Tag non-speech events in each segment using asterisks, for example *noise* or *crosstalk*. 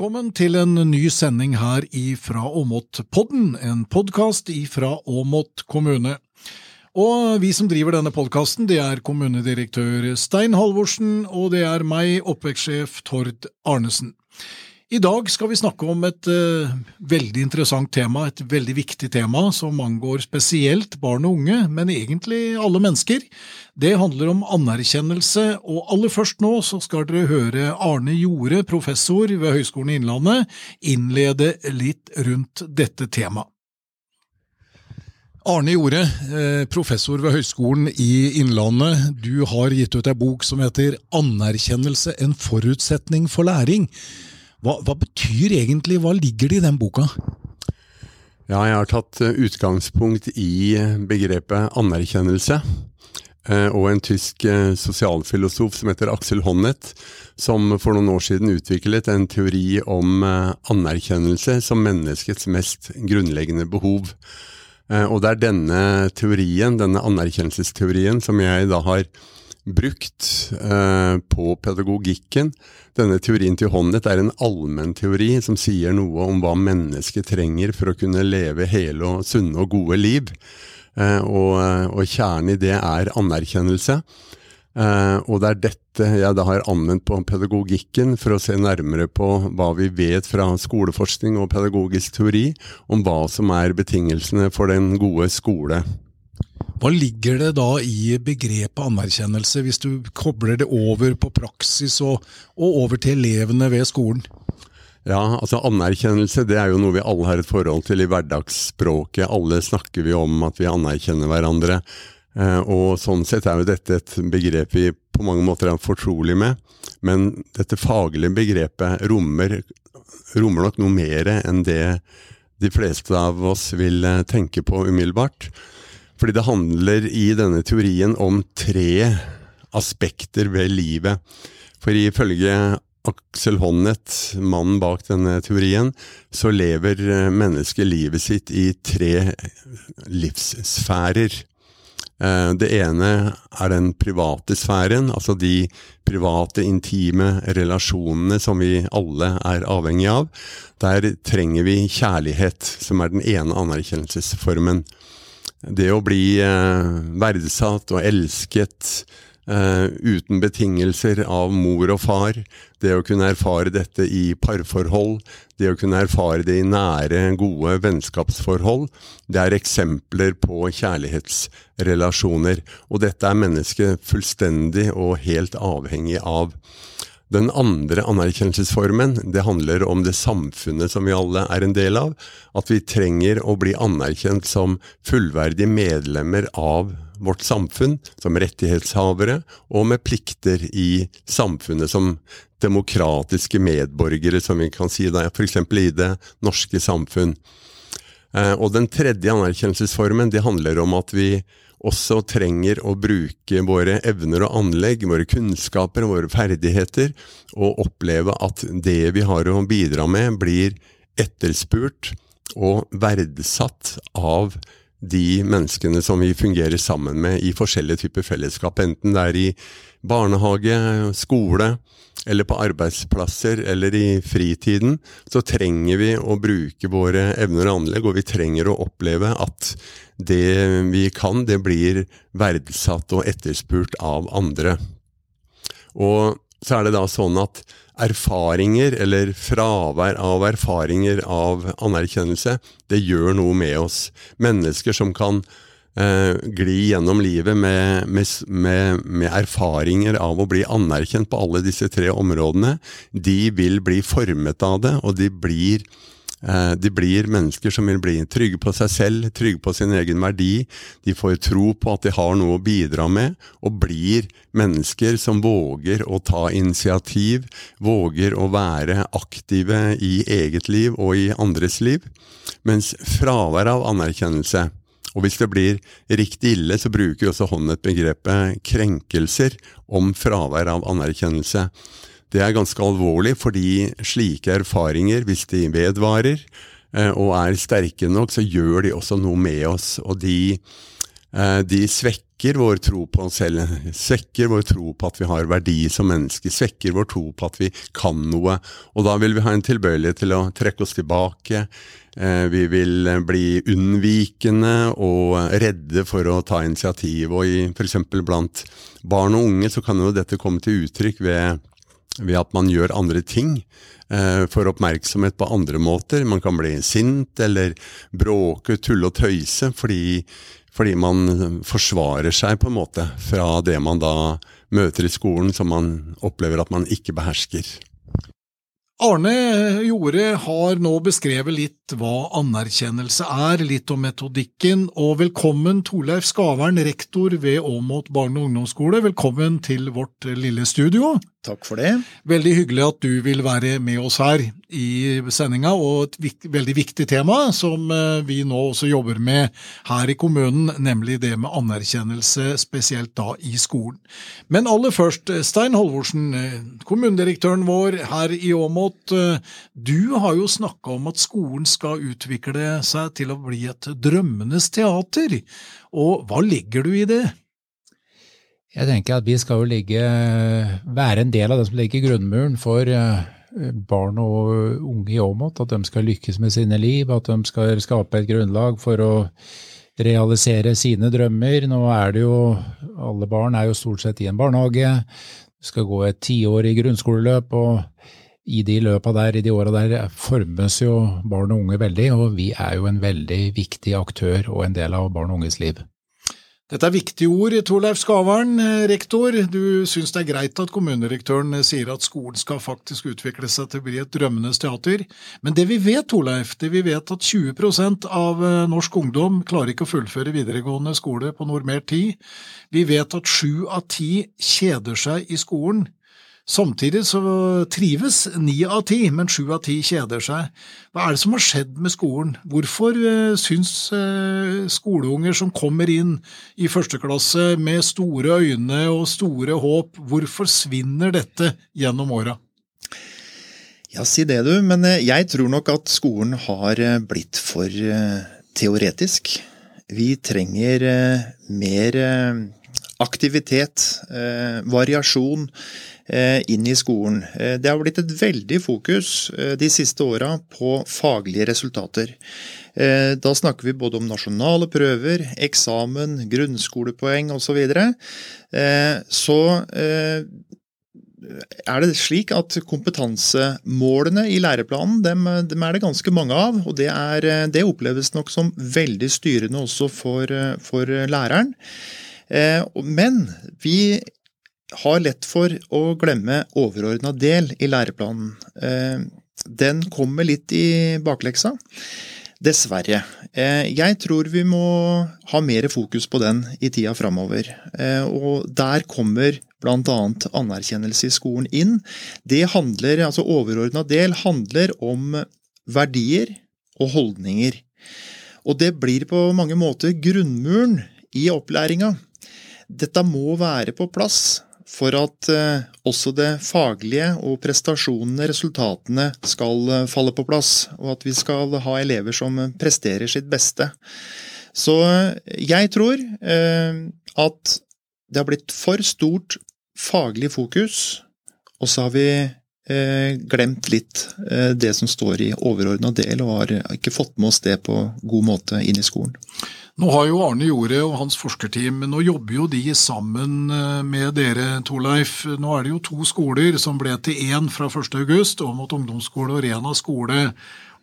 Velkommen til en ny sending her ifra Åmot-podden, en podkast ifra Åmot kommune. Og vi som driver denne podkasten, det er kommunedirektør Stein Halvorsen, og det er meg, oppvekstsjef Tord Arnesen. I dag skal vi snakke om et uh, veldig interessant tema, et veldig viktig tema som angår spesielt barn og unge, men egentlig alle mennesker. Det handler om anerkjennelse, og aller først nå så skal dere høre Arne Jorde, professor ved Høgskolen i Innlandet, innlede litt rundt dette temaet. Arne Jorde, eh, professor ved Høgskolen i Innlandet. Du har gitt ut ei bok som heter Anerkjennelse en forutsetning for læring. Hva, hva, betyr egentlig, hva ligger det i den boka? Ja, jeg har tatt eh, utgangspunkt i eh, begrepet anerkjennelse. Eh, og en tysk sosialfilosof som heter Aksel Honnet, som for noen år siden utviklet en teori om anerkjennelse som menneskets mest grunnleggende behov. Og det er denne teorien, denne anerkjennelsesteorien, som jeg da har brukt eh, på pedagogikken. Denne teorien til Honnet er en allmennteori som sier noe om hva mennesket trenger for å kunne leve hele og sunne og gode liv. Eh, og, og, kjernen i det er anerkjennelse. Eh, og det er dette jeg da har anvendt på pedagogikken for å se nærmere på hva vi vet fra skoleforskning og pedagogisk teori om hva som er betingelsene for den gode skole. Hva ligger det da i begrepet anerkjennelse, hvis du kobler det over på praksis og, og over til elevene ved skolen? Ja, altså Anerkjennelse det er jo noe vi alle har et forhold til i hverdagsspråket. Alle snakker vi om at vi anerkjenner hverandre. Eh, og Sånn sett er jo dette et begrep vi på mange måter er fortrolig med. Men dette faglige begrepet rommer, rommer nok noe mer enn det de fleste av oss vil eh, tenke på umiddelbart. Fordi det handler i denne teorien om tre aspekter ved livet. For ifølge Aksel Honnet, mannen bak denne teorien, så lever eh, mennesket livet sitt i tre livssfærer. Eh, det ene er den private sfæren, altså de private, intime relasjonene som vi alle er avhengig av. Der trenger vi kjærlighet, som er den ene anerkjennelsesformen det å bli eh, verdsatt og elsket eh, uten betingelser av mor og far, det å kunne erfare dette i parforhold, det å kunne erfare det i nære, gode vennskapsforhold, det er eksempler på kjærlighetsrelasjoner. Og dette er mennesket fullstendig og helt avhengig av. Den andre anerkjennelsesformen det handler om det samfunnet som vi alle er en del av. At vi trenger å bli anerkjent som fullverdige medlemmer av vårt samfunn, som rettighetshavere, og med plikter i samfunnet som demokratiske medborgere, som vi kan si da, f.eks. i det norske samfunn. Eh, og den tredje anerkjennelsesformen det handler om at vi også trenger å bruke våre evner og anlegg, våre kunnskaper og våre ferdigheter, og oppleve at det vi har å bidra med, blir etterspurt og verdsatt av de menneskene som vi fungerer sammen med i forskjellige typer fellesskap, enten det er i barnehage, skole, eller på arbeidsplasser eller i fritiden, så trenger vi å bruke våre evner og anlegg, og vi trenger å oppleve at det vi kan, det blir verdsatt og etterspurt av andre. Og så er det da sånn at erfaringer, eller fravær av erfaringer av anerkjennelse, det gjør noe med oss. Mennesker som kan eh, gli gjennom livet med, med, med, erfaringer av å bli anerkjent på alle disse tre områdene, de vil bli formet av det, og de blir Eh, de blir mennesker som vil bli trygge på seg selv, trygge på sin egen verdi. De får tro på at de har noe å bidra med, og blir mennesker som våger å ta initiativ, våger å være aktive i eget liv og i andres liv. Mens fravær av anerkjennelse, og hvis det blir riktig ille, så bruker også Håndnet begrepet krenkelser om fravær av anerkjennelse. Det er ganske alvorlig, fordi slike erfaringer, hvis de vedvarer eh, og er sterke nok, så gjør de også noe med oss. Og de Eh, de svekker vår tro på oss selv, svekker vår tro på at vi har verdi som mennesker, svekker vår tro på at vi kan noe. Og da vil vi ha en tilbøyelighet til å trekke oss tilbake. Eh, vi vil bli unnvikende og redde for å ta initiativ. Og f.eks. blant barn og unge så kan jo dette komme til uttrykk ved, ved at man gjør andre ting eh, får oppmerksomhet på andre måter. Man kan bli sint eller bråke, tulle og tøyse fordi fordi man forsvarer seg på en måte fra det man da møter i skolen som man opplever at man ikke behersker. Arne Jorde har nå beskrevet litt hva anerkjennelse er, litt om metodikken, og velkommen Torleif Skavern, rektor ved Åmot barne- og ungdomsskole. Velkommen til vårt lille studio. Takk for det. Veldig hyggelig at du vil være med oss her i sendinga, og et viktig, veldig viktig tema som eh, vi nå også jobber med her i kommunen, nemlig det med anerkjennelse, spesielt da i skolen. Men aller først, Stein Holvorsen, eh, kommunedirektøren vår her i Åmot. Eh, du har jo snakka om at skolen skal utvikle seg til å bli et drømmenes teater, og hva legger du i det? Jeg tenker at vi skal jo ligge, være en del av det som ligger i grunnmuren for eh, barn og unge i Åmot. At de skal lykkes med sine liv, at de skal skape et grunnlag for å realisere sine drømmer. Nå er det jo Alle barn er jo stort sett i en barnehage. Du skal gå et tiårig grunnskoleløp. og i de løpa der, i de åra der, formes jo barn og unge veldig, og vi er jo en veldig viktig aktør og en del av barn og unges liv. Dette er viktige ord, Torleif Skavern, eh, rektor. Du syns det er greit at kommunedirektøren eh, sier at skolen skal faktisk utvikle seg til å bli et drømmenes teater. Men det vi vet, Torleif, det vi vet at 20 av eh, norsk ungdom klarer ikke å fullføre videregående skole på normert tid. Vi vet at sju av ti kjeder seg i skolen. Samtidig så trives ni av ti, men sju av ti kjeder seg. Hva er det som har skjedd med skolen? Hvorfor uh, syns uh, skoleunger som kommer inn i første klasse med store øyne og store håp, hvorfor svinner dette gjennom åra? Ja, si det du, men eh, jeg tror nok at skolen har blitt for teoretisk. Vi trenger mer aktivitet, variasjon Eh, inn i skolen. Eh, det har blitt et veldig fokus eh, de siste åra på faglige resultater. Da snakker vi både om nasjonale prøver, eksamen, grunnskolepoeng osv. Så, videre. så er det slik at kompetansemålene i læreplanen dem, dem, er det ganske mange av. og det, er, det, oppleves nok som veldig styrende også for, for læreren. Men vi har lett for å glemme overordna del i læreplanen. Eh, den kommer litt i bakleksa. Dessverre. Eh, jeg tror vi må ha mer fokus på den i tida framover. Eh, og der kommer bl.a. anerkjennelse i skolen inn. Det handler, altså Overordna del handler om verdier og holdninger. Og det blir på mange måter grunnmuren i opplæringa. Dette må være på plass for at eh, også det faglige og prestasjonene, resultatene, skal eh, falle på plass. Og at vi skal ha elever som presterer sitt beste. Så eh, jeg tror at det har blitt for stort faglig fokus, og så har vi glemt litt det som står i overordna del, og har ikke fått med oss det på god måte inn i skolen. Nå har jo Arne Jorde og hans forskerteam nå jobber jo de sammen eh, med dere, Torleif. Nå er det jo to skoler som ble til én fra 1.8, Åmot ungdomsskole og Rena skole.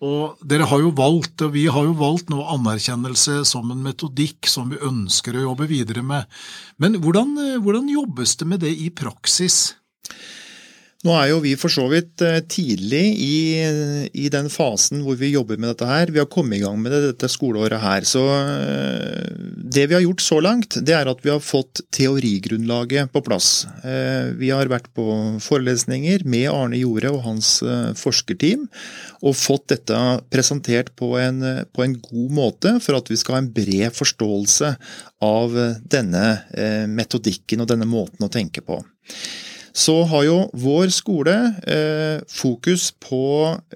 Og dere har jo valgt, og Vi har jo valgt nå anerkjennelse som en metodikk som vi ønsker å jobbe videre med. Men hvordan, eh, hvordan jobbes det med det i praksis? Nå er jo vi for så vidt eh, tidlig i, i, den fasen hvor vi jobber med dette her. Vi har kommet i gang med det dette skoleåret her. Så eh, det vi har gjort så langt, det er at vi har fått teorigrunnlaget på plass. Eh, vi har vært på forelesninger med Arne Jorde og hans forskerteam, og fått dette presentert på en, på en god måte for at vi skal ha en bred forståelse av denne metodikken og denne måten å tenke på så har jo vår skole eh, fokus på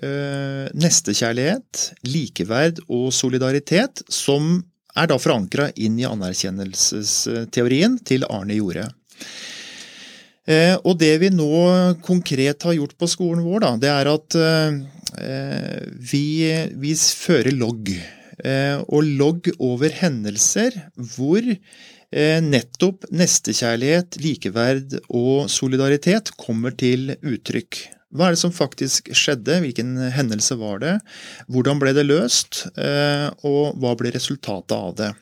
eh, nestekjærlighet, likeverd og solidaritet, som er da forankra inn i anerkjennelsesteorien til Arne Jorde. Eh, og det vi nå konkret har gjort på skolen vår, da, det er at eh, vi, vi fører logg. Eh, og logg over hendelser hvor nettopp nestekjærlighet, likeverd og solidaritet kommer til uttrykk. Hva er det som faktisk skjedde? Hvilken hendelse var det? Hvordan ble det løst? Og hva ble resultatet av det?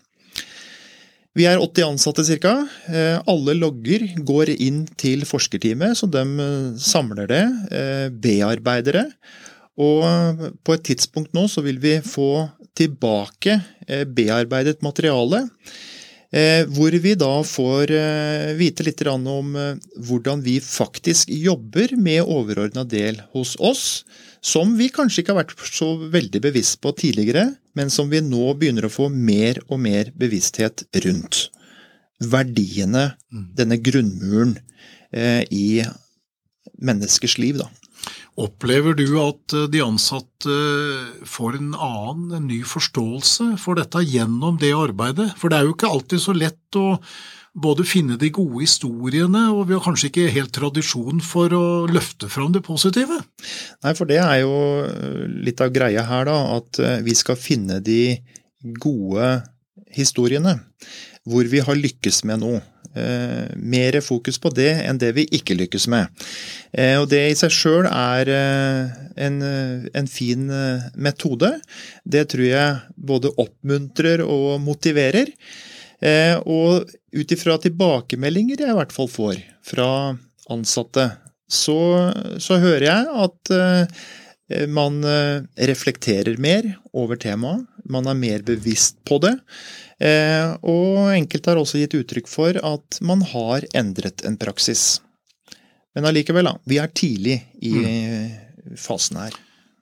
Vi er 80 ansatte ca. Eh, alle logger går inn til forskerteamet, så de eh, samler det, eh, bearbeider det. Og på et tidspunkt nå så vil vi få tilbake bearbeidet materiale. Hvor vi da får vite litt om hvordan vi faktisk jobber med overordna del hos oss som vi kanskje ikke har vært så veldig bevisst på tidligere, men som vi nå begynner å få mer og mer bevissthet rundt. Verdiene, mm. denne grunnmuren eh, i menneskers liv, da. Opplever du at eh, de ansatte får en annen, en ny forståelse for dette gjennom det arbeidet? For det er jo ikke alltid så lett å både finne de gode historiene, og vi har kanskje ikke helt tradisjon for å løfte fram det positive? Nei, for det er jo eh, litt av greia her, da. At eh, vi skal finne de gode historiene. Hvor vi har lykkes med noe. Eh, mer fokus på det enn det vi ikke lykkes med. Eh, og Det i seg sjøl er eh, en, en, fin eh, metode. Det tror jeg både oppmuntrer og motiverer. Eh, og ut ifra tilbakemeldinger jeg i hvert fall får fra ansatte, så, så hører jeg at eh, man eh, reflekterer mer over temaet. Man er mer bevisst på det. Og enkelte har også gitt uttrykk for at man har endret en praksis. Men allikevel, da. Vi er tidlig i mm. fasen her.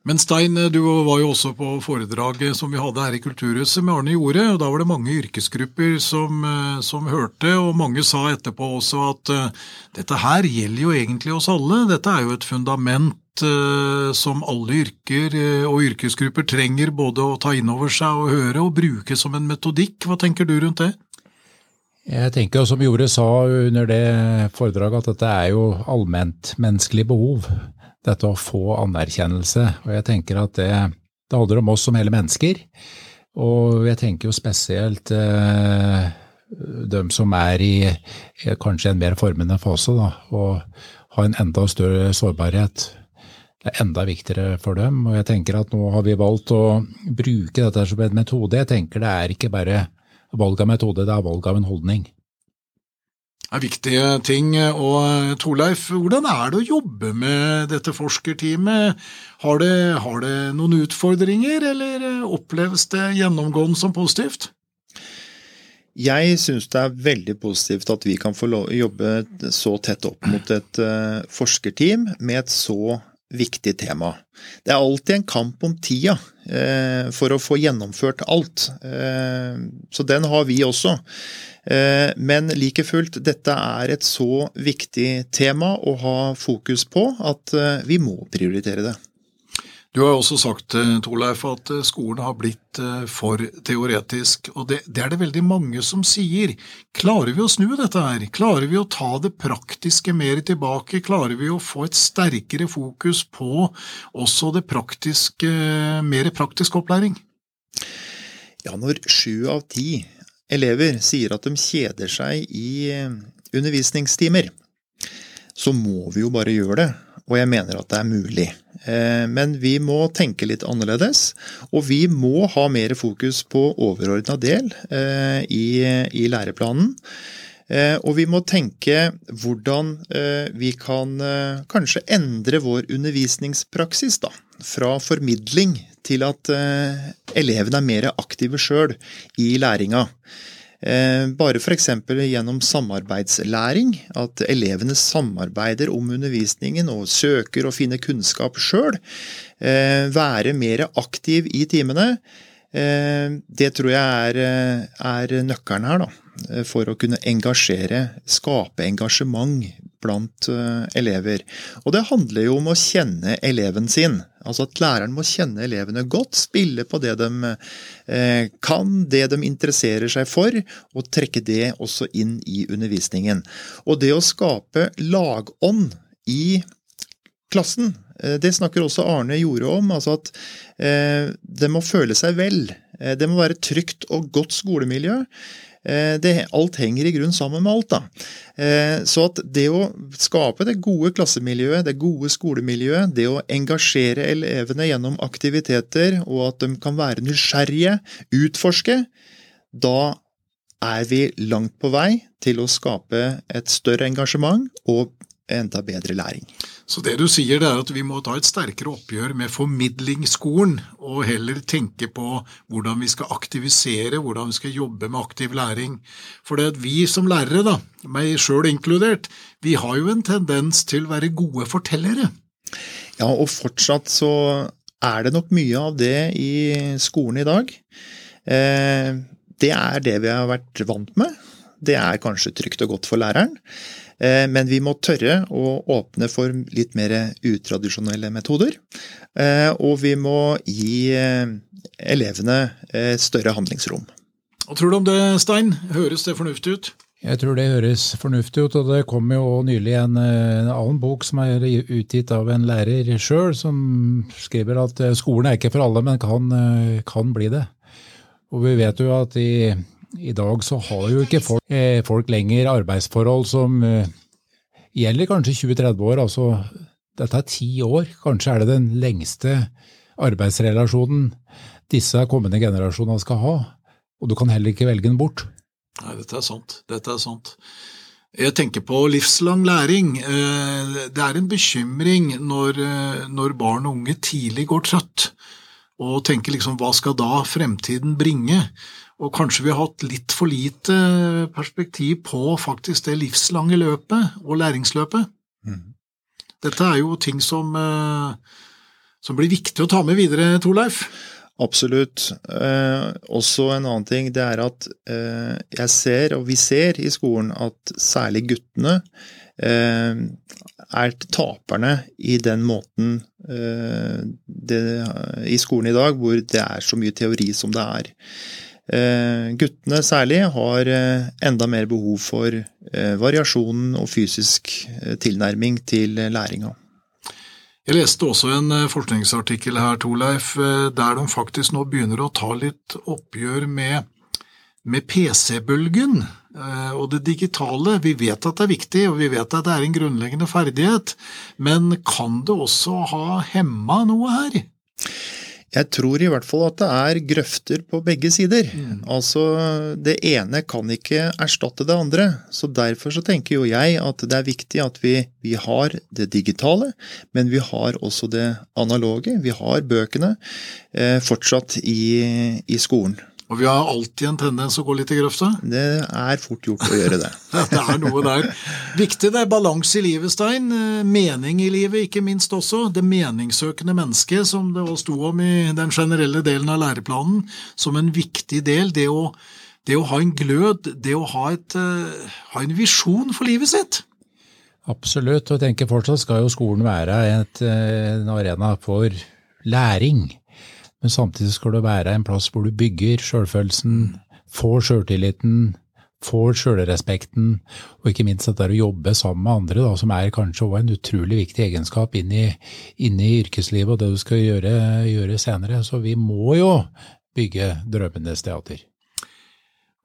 Men Stein, du var jo også på foredraget som vi hadde her i Kulturhuset med Arne Jorde. og Da var det mange yrkesgrupper som, eh, som hørte, og mange sa etterpå også at dette her gjelder jo egentlig oss alle. Dette er jo et fundament som alle yrker uh, og yrkesgrupper trenger både å ta inn over seg og høre og bruke som en metodikk. Hva tenker du rundt det? Jeg tenker som Jorde sa under det foredraget, at dette er jo allmentmenneskelig behov dette å få anerkjennelse. Og jeg tenker at det, det handler om oss som hele mennesker. Og jeg tenker jo spesielt eh, dem som er i kanskje en mer formende fase, da, og har en enda større sårbarhet. Det er enda viktigere for dem. Og jeg tenker at nå har vi valgt å bruke dette som en metode. Jeg tenker det er ikke bare valg av metode, det er valg av en holdning Det er viktige ting. Og eh, Torleif, hvordan er det å jobbe med dette forskerteamet? Har det, har det noen utfordringer, eller eh, oppleves det gjennomgående som positivt? Jeg syns det er veldig positivt at vi kan få jobbe så tett opp mot et uh, forskerteam med et så viktig tema. Det er alltid en kamp om tida eh, for å få gjennomført alt. Eh, så den har vi også. Eh, men like fullt, dette er et så viktig tema å ha fokus på at eh, vi må prioritere det. Du har også sagt eh, Torleif, at skolen har blitt for teoretisk, og det, det, er det veldig mange som sier. Klarer vi å snu dette her? Klarer vi å ta det praktiske mer tilbake? Klarer vi å få et sterkere fokus på også det praktiske, mer praktisk opplæring? Ja, når sju av ti elever sier at de kjeder seg i eh, undervisningstimer, så må vi jo bare gjøre det. Og jeg mener at det er mulig. Eh, men vi må tenke litt annerledes, og vi må ha mer fokus på overordna del eh, i, læreplanen. Og vi må tenke hvordan vi kan kanskje endre vår undervisningspraksis da, fra formidling til at eh, elevene er mer aktive sjøl i læringa. Eh, bare f.eks. gjennom samarbeidslæring, at elevene samarbeider om undervisningen og søker å finne kunnskap sjøl. Eh, være mer aktiv i timene. Det tror jeg er, er nøkkelen her, da. For å kunne engasjere, skape engasjement blant elever. Og det handler jo om å kjenne eleven sin. Altså at læreren må kjenne elevene godt, spille på det de kan, det de interesserer seg for, og trekke det også inn i undervisningen. Og det å skape lagånd i klassen, det snakker også Arne Jorde om. altså at Det må føle seg vel. Det må være trygt og godt skolemiljø. Eh, det, alt henger i grunn sammen med alt. da. Eh, så at det å skape det gode klassemiljøet, det gode skolemiljøet, det å engasjere elevene gjennom aktiviteter, og at de kan være nysgjerrige, utforske, da er vi langt på vei til å skape et større engasjement og enda bedre læring. Så det du sier, det er at vi må ta et sterkere oppgjør med formidlingsskolen, og heller tenke på hvordan vi skal aktivisere, hvordan vi skal jobbe med aktiv læring. For det at vi som lærere, da, meg sjøl inkludert, vi har jo en tendens til å være gode fortellere. Ja, og fortsatt så er det nok mye av det i skolen i dag. Eh, det er det vi har vært vant med. Det er kanskje trygt og godt for læreren. Eh, men vi må tørre å åpne for litt mer utradisjonelle metoder. Eh, og vi må gi eh, elevene større handlingsrom. Hva tror du om det, Stein? Høres det fornuftig ut? Jeg tror det høres fornuftig ut, og det kom jo nylig en, en annen bok som er utgitt av en lærer sjøl, som skriver at skolen er ikke for alle, men kan, kan bli det. Og vi vet jo at i i dag så har jo ikke folk, eh, folk lenger arbeidsforhold som eh, gjelder kanskje 20-30 år. altså Dette er ti år. Kanskje er det den lengste arbeidsrelasjonen disse kommende generasjonene skal ha. Og du kan heller ikke velge den bort. Nei, dette er sant. Dette er sant. Jeg tenker på livslang læring. Eh, det er en bekymring når, eh, når barn og unge tidlig går trøtt og tenker liksom hva skal da fremtiden bringe? Og kanskje vi har hatt litt for lite perspektiv på faktisk det livslange løpet og læringsløpet. Mm. Dette er jo ting som, eh, som, blir viktig å ta med videre, Torleif. Absolutt. Eh, også en annen ting, det er at eh, jeg ser, og vi ser i skolen, at særlig guttene eh, er taperne i den måten eh, det, i skolen i dag hvor det er så mye teori som det er. Eh, guttene særlig har eh, enda mer behov for eh, variasjon og fysisk tilnærming til læringa. Jeg leste også en forskningsartikkel her, Torleif, der de faktisk nå begynner å ta litt oppgjør med, med PC-bølgen og det digitale. Vi vet at det er viktig, og vi vet at det er en grunnleggende ferdighet, men kan det også ha hemma noe her? Jeg tror i hvert fall at det er grøfter på begge sider. Mm. Altså, Det ene kan ikke erstatte det andre. Så Derfor så tenker jo jeg at det er viktig at vi, vi har det digitale, men vi har også det analoge. Vi har bøkene eh, fortsatt i, i skolen. Og vi har alltid en tendens å gå litt i grøfta? Det er fort gjort å gjøre det. *laughs* det er noe der. Viktig det er balanse i livet, Stein. Eh, mening i livet, ikke minst også. Det meningssøkende mennesket, som det også sto om i den generelle delen av læreplanen, som en viktig del. Det å, det å ha en glød, det å ha, et, uh, ha en visjon for livet sitt. Absolutt, og jeg tenker fortsatt skal jo skolen være et, eh, en arena for læring men samtidig skal det være en plass hvor du bygger sjølfølelsen, får sjøltilliten, får sjølrespekten, og ikke minst at det er å jobbe sammen med andre, da, som er kanskje også en utrolig viktig egenskap inn i, inn i yrkeslivet og det du skal gjøre, gjøre senere. Så vi må jo bygge drømmenes teater.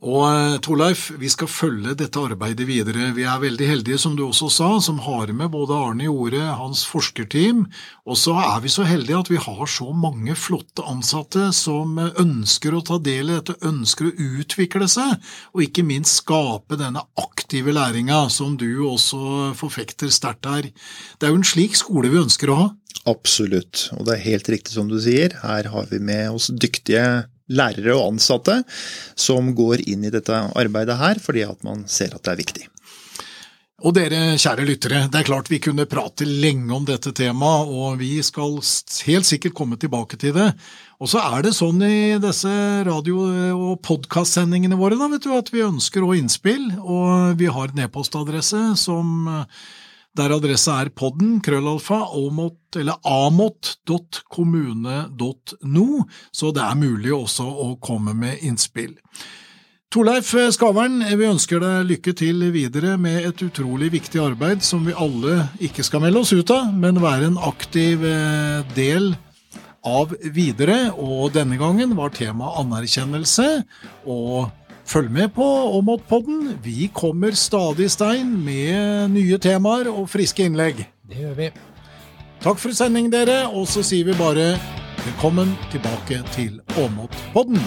Og eh, Torleif, vi skal følge dette arbeidet videre. Vi er veldig heldige, som du også sa, som har med både Arne Jorde, hans forskerteam, og så er vi så heldige at vi har så mange flotte ansatte som ønsker å ta del i dette, ønsker å utvikle seg, og ikke minst skape denne aktive læringa som du også forfekter sterkt her. Det er jo en slik skole vi ønsker å ha. Absolutt, og det er helt riktig som du sier. Her har vi med oss dyktige lærere og ansatte som går inn i dette arbeidet her fordi at man ser at det er viktig. Og dere kjære lyttere, det er klart vi kunne prate lenge om dette temaet, og vi skal helt sikkert komme tilbake til det. Og så er det sånn i disse radio- og podkastsendingene våre da, vet du, at vi ønsker òg innspill, og vi har en e-postadresse som der adressa er podden, krøllalfa, omot, eller amot.kommune.no, så det er mulig også å komme med innspill. Torleif Skavern, vi ønsker deg lykke til videre med et utrolig viktig arbeid som vi alle ikke skal melde oss ut av, men være en aktiv eh, del av videre. Og denne gangen var temaet anerkjennelse. og Følg med på Åmotpodden. Vi kommer stadig, Stein, med nye temaer og friske innlegg. Det gjør vi. Takk for sending, dere, og så sier vi bare velkommen tilbake til Åmot-podden.